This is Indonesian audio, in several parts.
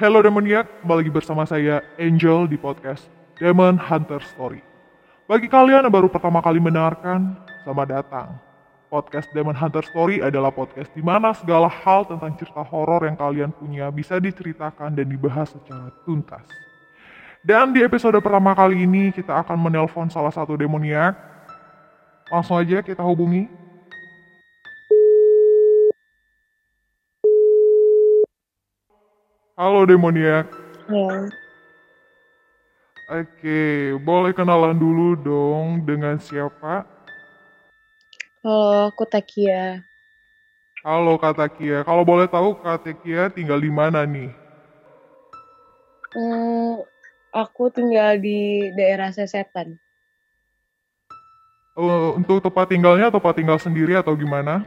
Halo Demoniac, kembali lagi bersama saya Angel di podcast Demon Hunter Story. Bagi kalian yang baru pertama kali mendengarkan, selamat datang. Podcast Demon Hunter Story adalah podcast di mana segala hal tentang cerita horor yang kalian punya bisa diceritakan dan dibahas secara tuntas. Dan di episode pertama kali ini kita akan menelpon salah satu demoniak. Langsung aja kita hubungi. Halo demoniak. Halo. Oke, boleh kenalan dulu dong dengan siapa? Halo, aku Takia. Halo Kak Takia. Kalau boleh tahu Kak Takia tinggal di mana nih? Hmm, aku tinggal di daerah Sesetan. Eh, untuk tempat tinggalnya tempat tinggal sendiri atau gimana?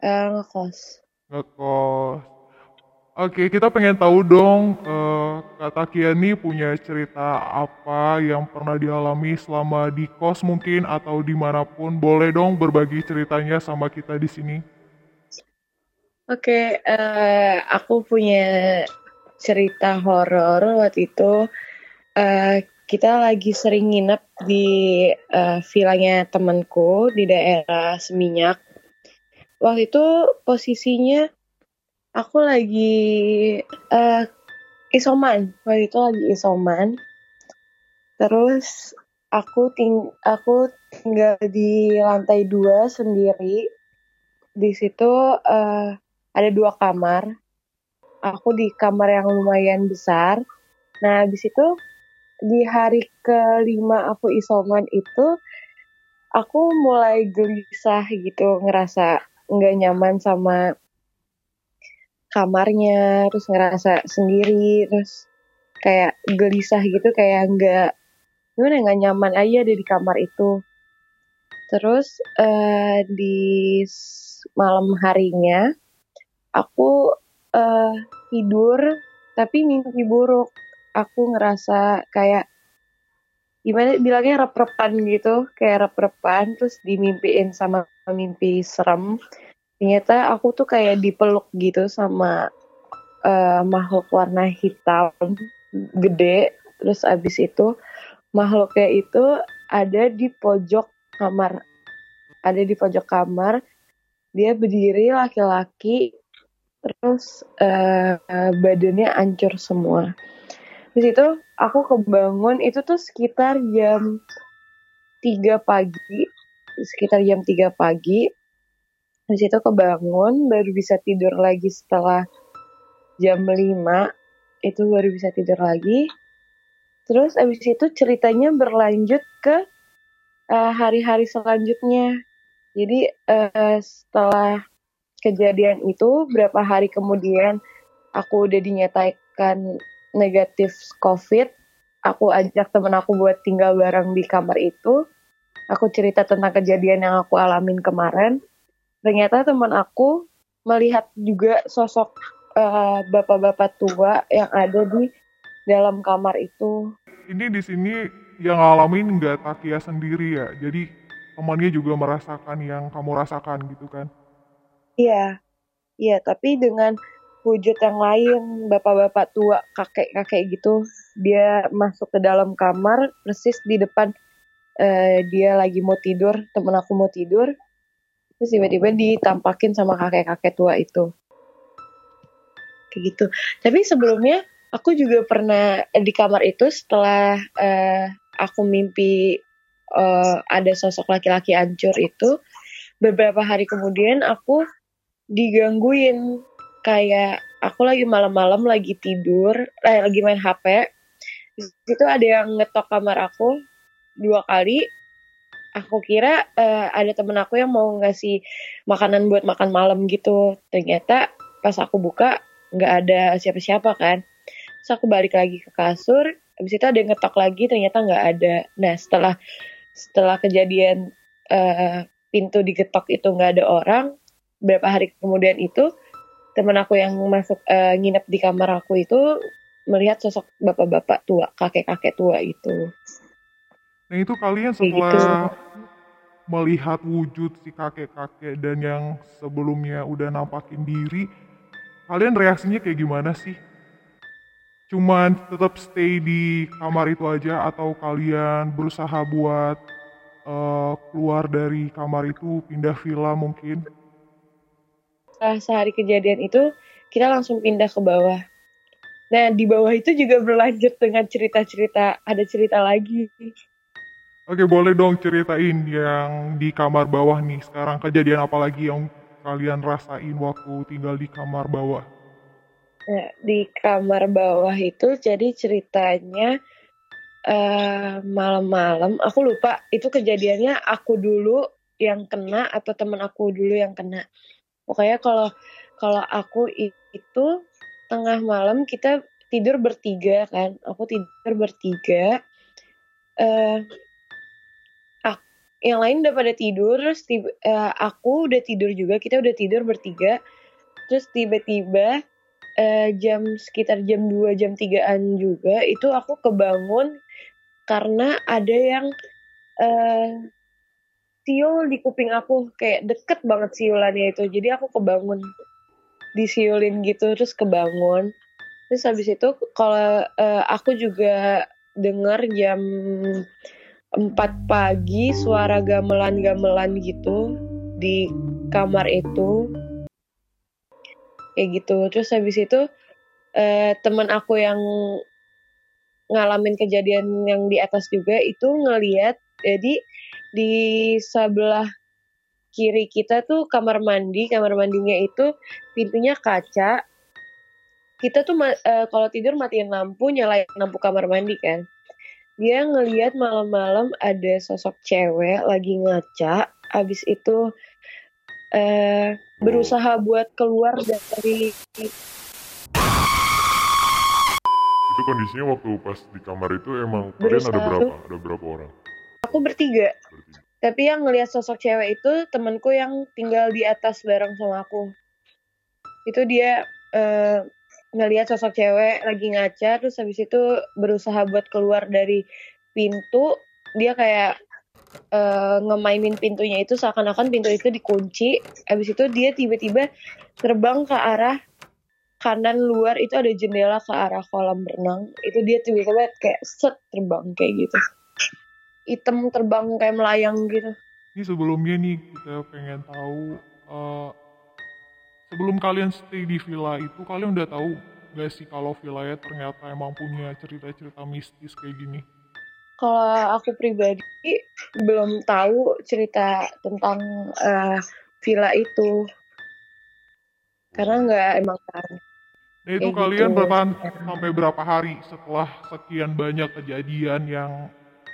Eh, ngekos. Ngekos. Oke, kita pengen tahu dong, Kak Takia nih punya cerita apa yang pernah dialami selama di kos mungkin atau di mana pun. Boleh dong berbagi ceritanya sama kita di sini. Oke, eh, aku punya cerita horor waktu itu. eh, kita lagi sering nginep di eh, villanya temanku di daerah Seminyak. Waktu itu posisinya aku lagi eh, isoman. Waktu itu lagi isoman. Terus aku ting aku tinggal di lantai dua sendiri. Di situ eh, ada dua kamar. Aku di kamar yang lumayan besar. Nah, di situ di hari kelima aku isoman itu aku mulai gelisah gitu, ngerasa nggak nyaman sama kamarnya, terus ngerasa sendiri, terus kayak gelisah gitu, kayak nggak gimana nggak nyaman aja ada di kamar itu. Terus eh, di malam harinya aku eh, tidur tapi mimpi buruk. Aku ngerasa kayak gimana bilangnya rep-repan gitu, kayak rep-repan terus dimimpiin sama mimpi serem. Ternyata aku tuh kayak dipeluk gitu sama eh, makhluk warna hitam gede. Terus abis itu makhluknya itu ada di pojok kamar. Ada di pojok kamar. Dia berdiri laki-laki. Terus eh, badannya hancur semua. Di situ aku kebangun itu tuh sekitar jam 3 pagi. Sekitar jam 3 pagi. Di situ kebangun baru bisa tidur lagi setelah jam 5 itu baru bisa tidur lagi. Terus abis itu ceritanya berlanjut ke eh, hari-hari selanjutnya. Jadi eh, setelah kejadian itu berapa hari kemudian aku udah dinyatakan negatif COVID. Aku ajak temen aku buat tinggal bareng di kamar itu. Aku cerita tentang kejadian yang aku alamin kemarin. Ternyata teman aku melihat juga sosok eh, bapak-bapak tua yang ada di dalam kamar itu. Ini di sini yang ngalamin nggak Takia sendiri ya, jadi temannya juga merasakan yang kamu rasakan gitu kan? Iya, iya, tapi dengan wujud yang lain, bapak-bapak tua, kakek-kakek gitu, dia masuk ke dalam kamar, persis di depan eh, dia lagi mau tidur, temen aku mau tidur, terus tiba-tiba ditampakin sama kakek-kakek tua itu, kayak gitu. Tapi sebelumnya aku juga pernah di kamar itu setelah eh, aku mimpi eh, ada sosok laki-laki hancur itu, beberapa hari kemudian aku digangguin. Kayak aku lagi malam-malam lagi tidur eh, lagi main HP di situ ada yang ngetok kamar aku dua kali aku kira eh, ada temen aku yang mau ngasih makanan buat makan malam gitu. Ternyata pas aku buka nggak ada siapa-siapa kan. Terus aku balik lagi ke kasur habis itu ada yang ngetok lagi ternyata nggak ada. Nah setelah setelah kejadian eh, pintu digetok itu nggak ada orang beberapa hari kemudian itu temen aku yang masuk eh, nginep di kamar aku itu melihat sosok bapak-bapak tua kakek-kakek tua itu Nah itu kalian gitu. setelah melihat wujud si kakek-kakek dan yang sebelumnya udah nampakin diri, kalian reaksinya kayak gimana sih? cuman tetap stay di kamar itu aja atau kalian berusaha buat uh, keluar dari kamar itu pindah villa mungkin? Setelah sehari kejadian itu kita langsung pindah ke bawah. Nah di bawah itu juga berlanjut dengan cerita-cerita ada cerita lagi. Oke boleh dong ceritain yang di kamar bawah nih sekarang kejadian apa lagi yang kalian rasain waktu tinggal di kamar bawah? Nah, di kamar bawah itu jadi ceritanya uh, malam-malam aku lupa itu kejadiannya aku dulu yang kena atau teman aku dulu yang kena. Pokoknya kalau kalau aku itu tengah malam kita tidur bertiga kan. Aku tidur bertiga. Uh, yang lain udah pada tidur terus tiba, uh, aku udah tidur juga kita udah tidur bertiga. Terus tiba-tiba uh, jam sekitar jam 2 jam 3-an juga itu aku kebangun karena ada yang uh, siul di kuping aku. Kayak deket banget siulannya itu jadi aku kebangun disiulin gitu terus kebangun. Terus habis itu kalau uh, aku juga dengar jam 4 pagi suara gamelan-gamelan gitu di kamar itu. Kayak gitu. Terus habis itu eh, teman aku yang ngalamin kejadian yang di atas juga itu ngeliat jadi di sebelah kiri kita tuh kamar mandi kamar mandinya itu pintunya kaca. Kita tuh uh, kalau tidur matiin lampu nyalain lampu kamar mandi kan dia ngeliat malam-malam ada sosok cewek lagi ngaca abis itu uh, berusaha buat keluar dari itu kondisinya waktu pas di kamar itu emang kalian ada berapa? ada berapa orang? Aku bertiga, bertiga. tapi yang ngelihat sosok cewek itu temanku yang tinggal di atas bareng sama aku. Itu dia uh, ngelihat sosok cewek lagi ngaca terus habis itu berusaha buat keluar dari pintu dia kayak uh, ngemainin pintunya itu seakan-akan pintu itu dikunci. Habis itu dia tiba-tiba terbang ke arah kanan luar itu ada jendela ke arah kolam renang. Itu dia tiba-tiba kayak set terbang kayak gitu. Hitam terbang kayak melayang gitu. Ini sebelumnya nih kita pengen tahu uh, sebelum kalian stay di villa itu kalian udah tahu gak sih kalau villanya ternyata emang punya cerita-cerita mistis kayak gini? kalau aku pribadi belum tahu cerita tentang uh, villa itu karena nggak emang kan Nah itu kalian gitu. bertahan sampai berapa hari setelah sekian banyak kejadian yang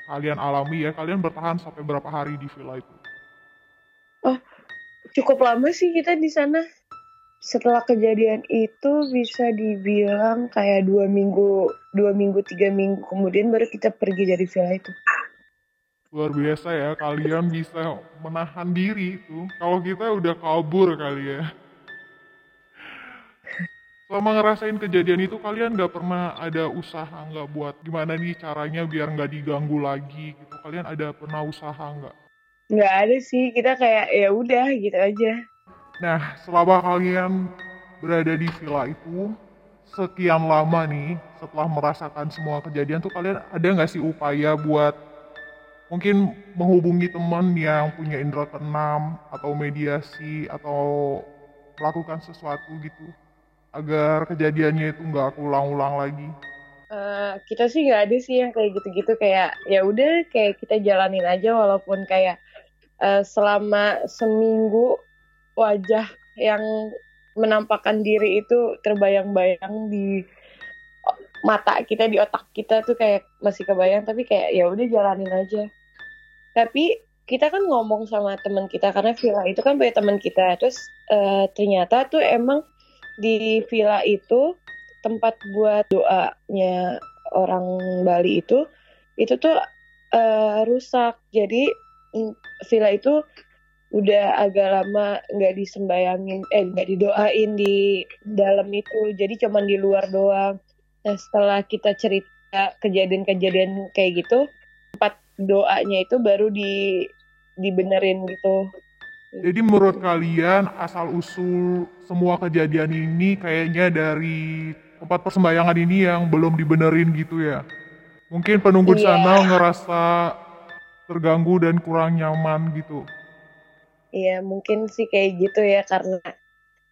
kalian alami ya kalian bertahan sampai berapa hari di villa itu? Oh cukup lama sih kita di sana setelah kejadian itu bisa dibilang kayak dua minggu dua minggu tiga minggu kemudian baru kita pergi dari villa itu. Luar biasa ya kalian bisa menahan diri itu. Kalau kita udah kabur kali ya. Selama ngerasain kejadian itu kalian nggak pernah ada usaha nggak buat gimana nih caranya biar nggak diganggu lagi gitu? Kalian ada pernah usaha nggak? Nggak ada sih kita kayak ya udah gitu aja Nah, selama kalian berada di villa itu sekian lama nih, setelah merasakan semua kejadian tuh kalian ada nggak sih upaya buat mungkin menghubungi teman yang punya indera keenam atau mediasi atau melakukan sesuatu gitu agar kejadiannya itu nggak ulang-ulang lagi? Uh, kita sih nggak ada sih yang kayak gitu-gitu kayak ya udah kayak kita jalanin aja walaupun kayak uh, selama seminggu wajah yang menampakkan diri itu terbayang-bayang di mata kita di otak kita tuh kayak masih kebayang tapi kayak ya udah jalanin aja. Tapi kita kan ngomong sama teman kita karena villa itu kan punya teman kita. Terus uh, ternyata tuh emang di villa itu tempat buat doanya orang Bali itu itu tuh uh, rusak. Jadi villa itu udah agak lama nggak disembayangin eh nggak didoain di dalam itu jadi cuman di luar doang nah setelah kita cerita kejadian-kejadian kayak gitu empat doanya itu baru di dibenerin gitu jadi menurut kalian asal usul semua kejadian ini kayaknya dari tempat persembahyangan ini yang belum dibenerin gitu ya. Mungkin penunggu Iya. sana ngerasa terganggu dan kurang nyaman gitu. Iya, mungkin sih kayak gitu ya karena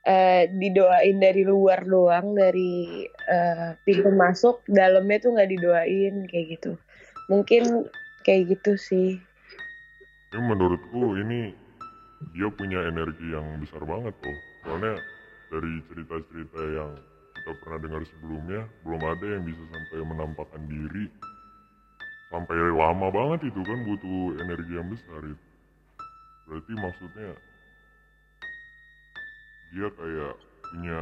eh, didoain dari luar doang dari eh, pintu masuk, dalamnya tuh nggak didoain kayak gitu. Mungkin kayak gitu sih. Tapi menurutku ini dia punya energi yang besar banget tuh. Soalnya dari cerita-cerita yang kita pernah dengar sebelumnya, belum ada yang bisa sampai menampakkan diri sampai lama banget itu kan butuh energi yang besar itu. Berarti maksudnya dia kayak punya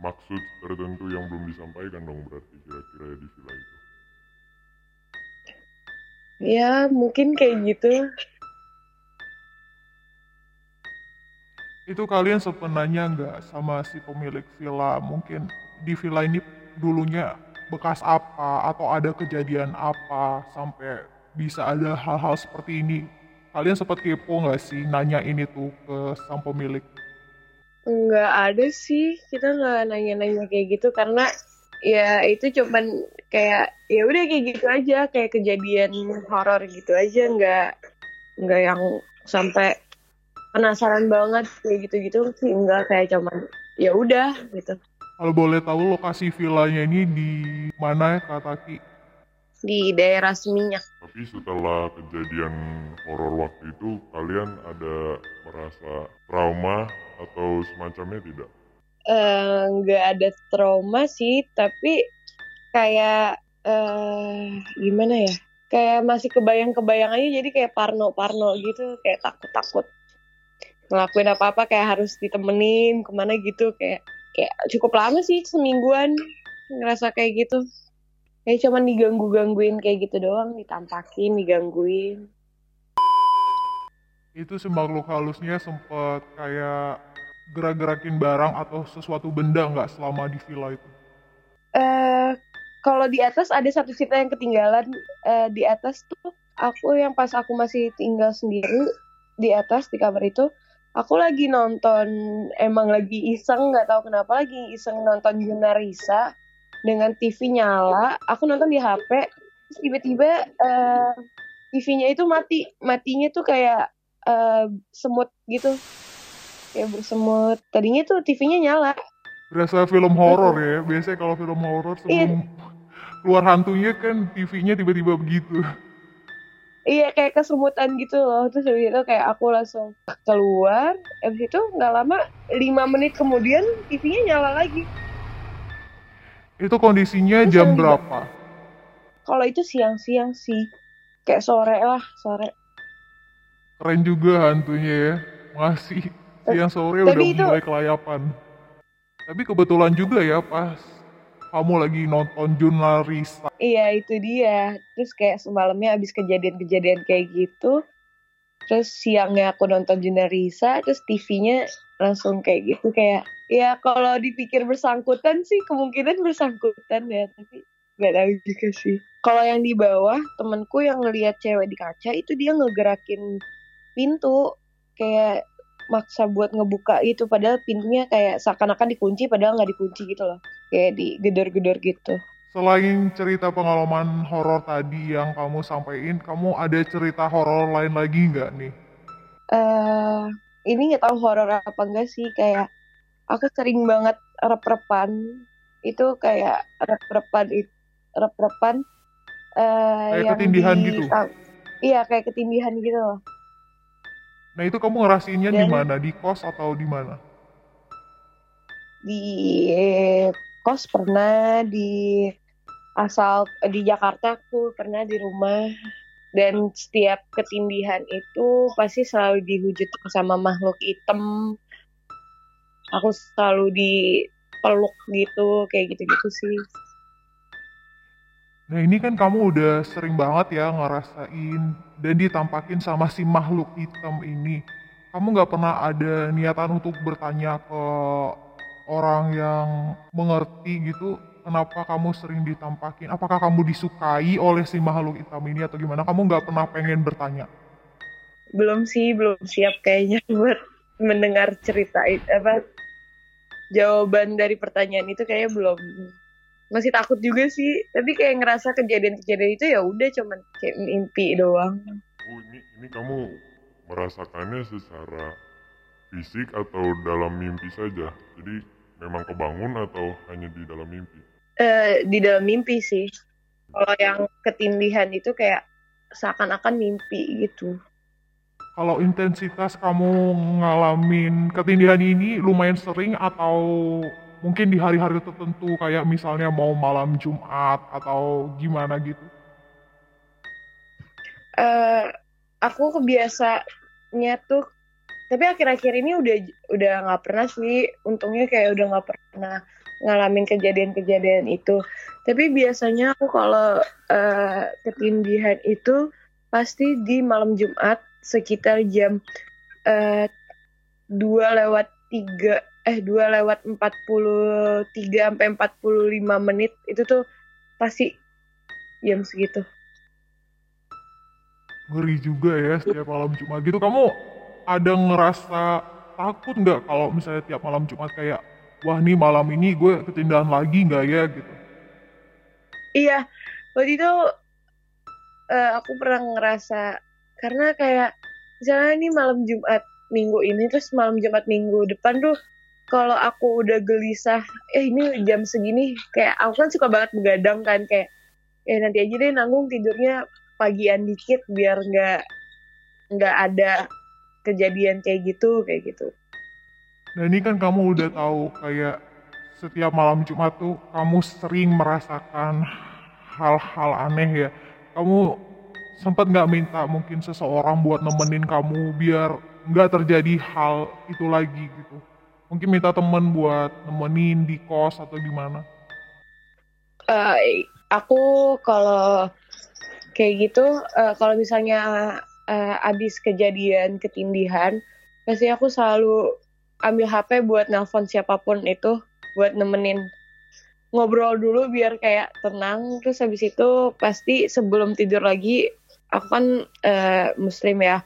maksud tertentu yang belum disampaikan dong berarti kira-kira ya di villa itu. Ya, mungkin kayak gitu. Itu kalian sebenarnya nggak sama si pemilik villa? Mungkin di villa ini dulunya bekas apa atau ada kejadian apa sampai bisa ada hal-hal seperti ini? Kalian sempat kepo nggak sih nanya ini tuh ke sang pemilik? Nggak ada sih, kita nggak nanya-nanya kayak gitu karena ya itu cuman kayak ya udah kayak gitu aja, kayak kejadian horor gitu aja, nggak nggak yang sampai penasaran banget kayak gitu-gitu sih, nggak kayak cuman ya udah gitu. Kalau boleh tahu lokasi villanya ini di mana ya Kak Taki? Di daerah Seminyak. Tapi setelah kejadian horor waktu itu, kalian ada merasa trauma atau semacamnya tidak? Eh, nggak ada trauma sih, tapi kayak eh gimana ya? Kayak masih kebayang-kebayang aja, jadi kayak parno-parno gitu, kayak takut-takut ngelakuin apa-apa kayak harus ditemenin ke mana gitu kayak kayak cukup lama sih semingguan ngerasa kayak gitu kayak cuman diganggu-gangguin kayak gitu doang ditampakin digangguin. Itu si makhluk halusnya sempat kayak gerak-gerakin barang atau sesuatu benda nggak selama di villa itu? eh kalau di atas ada satu cerita yang ketinggalan. Eh, di atas tuh aku yang pas aku masih tinggal sendiri di atas di kamar itu aku lagi nonton emang lagi iseng nggak tahu kenapa lagi iseng nonton Junarisa dengan TV nyala aku nonton di HP terus tiba-tiba eh, TV-nya itu mati. Matinya tuh kayak eh, semut gitu. Kayak bersemut. Tadinya tuh TV-nya nyala. Berasa film horor ya. Biasanya kalau film horor Iya. sebelum keluar hantunya kan TV-nya tiba-tiba begitu. Iya kayak kesemutan gitu loh. Terus habis itu kayak aku langsung keluar. Habis itu nggak lama 5 menit kemudian TV-nya nyala lagi Itu kondisinya Terus jam berapa? Kalau itu siang-siang sih Kayak sore lah sore Keren juga hantunya ya. Masih siang sore Tapi udah itu- mulai kelayapan. Tapi kebetulan juga ya pas kamu lagi nonton Junarisa. Iya itu dia Terus kayak semalamnya abis kejadian-kejadian kayak gitu Terus siangnya aku nonton Junarisa Terus TV-nya langsung kayak gitu Kayak ya kalau dipikir bersangkutan sih Kemungkinan bersangkutan ya Tapi nggak tahu juga sih. Kalau yang di bawah temenku yang ngelihat cewek di kaca Itu dia ngegerakin pintu Kayak maksa buat ngebuka itu Padahal pintunya kayak seakan-akan dikunci Padahal nggak dikunci gitu loh. Kayak digedor-gedor gitu. Selain cerita pengalaman horor tadi yang kamu sampaikan, kamu ada cerita horor lain lagi nggak nih? eh ini nggak tahu horor apa enggak sih kayak aku sering banget rep-repan itu kayak rep-repan it- rep-repan eh Kayak yang ketindihan di- gitu? iya kayak ketindihan gitu loh Nah itu kamu ngerasainnya di mana? Di kos atau di mana? di kos pernah di asal di Jakarta aku pernah di rumah dan setiap ketindihan itu pasti selalu dihujut sama makhluk hitam aku selalu dipeluk gitu kayak gitu-gitu sih Nah ini kan kamu udah sering banget ya ngerasain dan ditampakin sama si makhluk hitam ini. Kamu nggak pernah ada niatan untuk bertanya ke orang yang mengerti gitu, kenapa kamu sering ditampakin? Apakah kamu disukai oleh si makhluk hitam ini atau gimana? Kamu nggak pernah pengen bertanya? belum sih belum siap kayaknya buat mendengar cerita itu apa jawaban dari pertanyaan itu kayaknya belum masih takut juga sih. Tapi kayak ngerasa kejadian-kejadian itu ya udah cuman kayak mimpi doang. Oh ini ini kamu merasakannya secara fisik atau dalam mimpi saja? Jadi memang kebangun atau hanya di dalam mimpi? Eh di dalam mimpi sih. Kalau yang ketindihan itu kayak seakan-akan mimpi gitu Kalau intensitas kamu ngalamin ketindihan ini lumayan sering atau mungkin di hari-hari tertentu kayak misalnya mau malam Jumat atau gimana gitu? eh aku kebiasanya tuh tapi akhir-akhir ini udah udah nggak pernah sih. Untungnya kayak udah nggak pernah ngalamin kejadian-kejadian itu. Tapi biasanya aku kalau eh, ketindihan itu pasti di malam Jumat sekitar jam eh, 2 lewat 3 eh 2 lewat 43 sampai 45 menit itu tuh pasti jam segitu Ngeri juga ya setiap malam Jumat gitu. Kamu ada ngerasa takut nggak kalau misalnya tiap malam Jumat kayak wah nih malam ini gue ketindihan lagi nggak ya gitu? Iya, waktu itu eh, aku pernah ngerasa karena kayak misalnya ini malam Jumat minggu ini terus malam Jumat minggu depan tuh kalau aku udah gelisah, eh ini jam segini kayak aku kan suka banget begadang kan kayak eh nanti aja deh nanggung tidurnya pagian dikit biar nggak nggak ada kejadian kayak gitu kayak gitu. Nah ini kan kamu udah tahu kayak setiap malam Jumat tuh kamu sering merasakan hal-hal aneh ya. Kamu sempat nggak minta mungkin seseorang buat nemenin kamu biar nggak terjadi hal itu lagi gitu. Mungkin minta temen buat nemenin di kos atau gimana. Eh, aku kalau kayak gitu eh, kalau misalnya eh, abis kejadian ketindihan pasti aku selalu ambil HP buat nelpon siapa pun itu buat nemenin ngobrol dulu biar kayak tenang terus habis itu pasti sebelum tidur lagi aku kan eh, muslim ya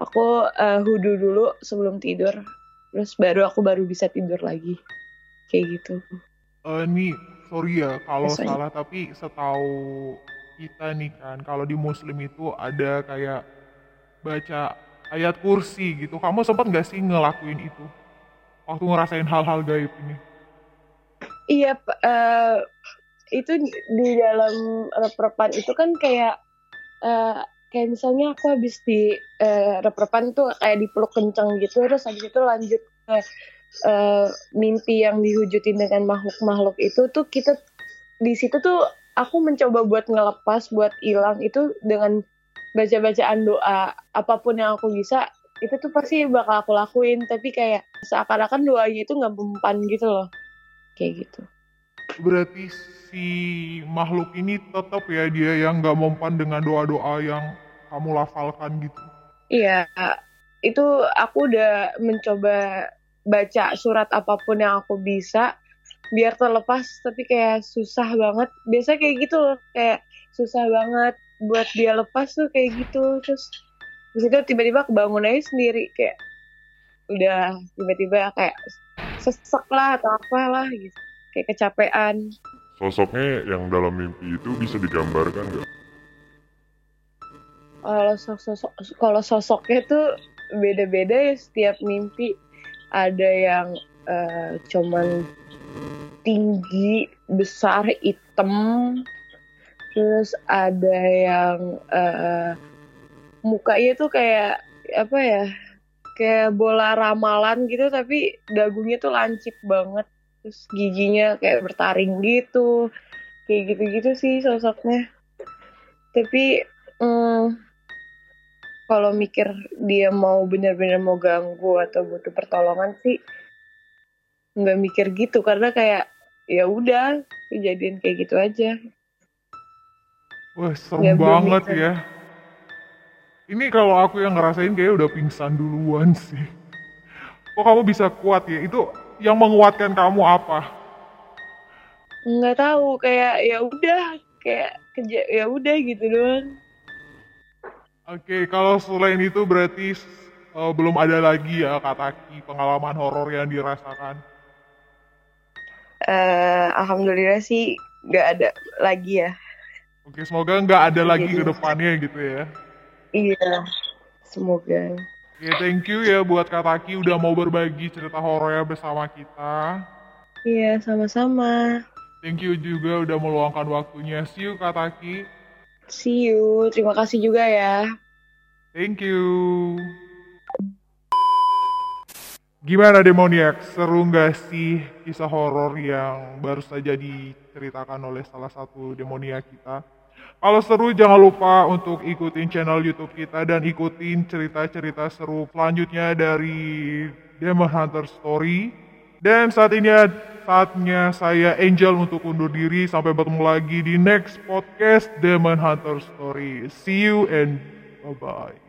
aku eh, hudu dulu sebelum tidur terus baru aku baru bisa tidur lagi kayak gitu Eh ini sorry ya kalau Biasanya. salah tapi setahu kita nih kan kalau di Muslim itu ada kayak baca ayat kursi gitu. Kamu sempat nggak sih ngelakuin itu waktu ngerasain hal-hal gaib ini? Iya, eh, itu di dalam rep-repan itu kan kayak eh, kayak misalnya aku habis di eh, rep-repan tuh kayak dipeluk kencang gitu, terus habis itu lanjut ke eh, mimpi yang diwujudin dengan makhluk-makhluk itu tuh kita di situ tuh aku mencoba buat ngelepas, buat hilang itu dengan baca-bacaan doa apa pun yang aku bisa itu tuh pasti bakal aku lakuin. Tapi kayak seakan-akan doanya itu nggak mempan gitu loh. Kayak gitu Berarti si makhluk ini tetap ya dia yang nggak mempan dengan doa-doa yang kamu lafalkan gitu. iya itu aku udah mencoba baca surat apa pun yang aku bisa biar terlepas tapi kayak susah banget. Biasa kayak gitu loh kayak susah banget buat dia lepas tuh kayak gitu. Terus di situ tiba-tiba kebangun aja sendiri kayak udah tiba-tiba kayak sesek lah atau apalah gitu kayak kecapean. Sosoknya yang dalam mimpi itu bisa digambarkan nggak? Kalau sosok kalau sosoknya tuh beda-beda ya setiap mimpi. Ada yang eh, cuman tinggi besar hitam. Terus ada yang eh, mukanya tuh kayak apa ya kayak bola ramalan gitu tapi dagunya tuh lancip banget terus giginya kayak bertaring gitu kayak gitu-gitu sih sosoknya tapi hmm, kalau mikir dia mau bener-bener mau ganggu atau butuh pertolongan sih nggak mikir gitu karena kayak ya udah kejadian kayak gitu aja Wah serem Ya, belum banget ya. Ini kalau aku yang ngerasain kayak udah pingsan duluan sih. Kok kamu bisa kuat ya? Itu yang menguatkan kamu apa? nggak tahu kayak ya udah kayak kerja ya udah gitu doang Oke, kalau selain itu berarti eh, belum ada lagi ya Kataki pengalaman horor yang dirasakan. eh, alhamdulillah sih nggak ada lagi ya. Oke, semoga nggak ada lagi ke depannya gitu ya. Iya, semoga. Oke, thank you ya buat Kak Taki udah mau berbagi cerita horornya bersama kita. Iya, sama-sama. Thank you juga udah meluangkan waktunya. See you Kak Taki. See you. Terima kasih juga ya. Thank you. Gimana Demoniac? Seru nggak sih kisah horor yang baru saja diceritakan oleh salah satu demoniak kita? Kalau seru jangan lupa untuk ikutin channel YouTube kita dan ikutin cerita-cerita seru selanjutnya dari Demon Hunter Story. Dan saat ini saatnya saya Angel untuk undur diri sampai bertemu lagi di next podcast Demon Hunter Story. See you and bye-bye.